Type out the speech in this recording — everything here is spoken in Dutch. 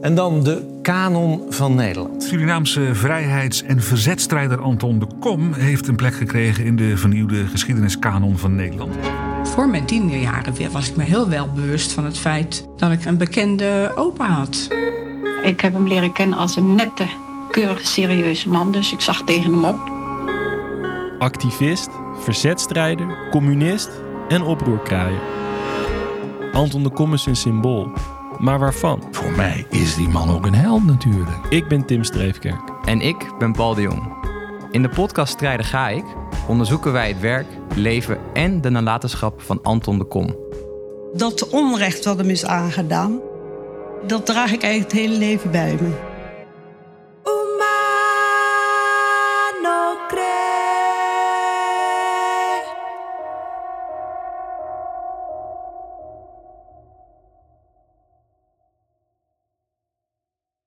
En dan de kanon van Nederland. Surinaamse vrijheids- en verzetstrijder Anton de Kom heeft een plek gekregen in de vernieuwde geschiedeniskanon van Nederland. Voor mijn tienerjaren was ik me heel wel bewust van het feit dat ik een bekende opa had. Ik heb hem leren kennen als een nette, keurige, serieuze man, dus ik zag tegen hem op. Activist, verzetstrijder, communist en oproerkraaier. Anton de Kom is een symbool. Maar waarvan? Voor mij is die man ook een held natuurlijk. Ik ben Tim Streefkerk. En ik ben Paul de Jong. In de podcast Strijden ga ik onderzoeken wij het werk, leven en de nalatenschap van Anton de Kom. Dat onrecht wat hem is aangedaan, dat draag ik eigenlijk het hele leven bij me.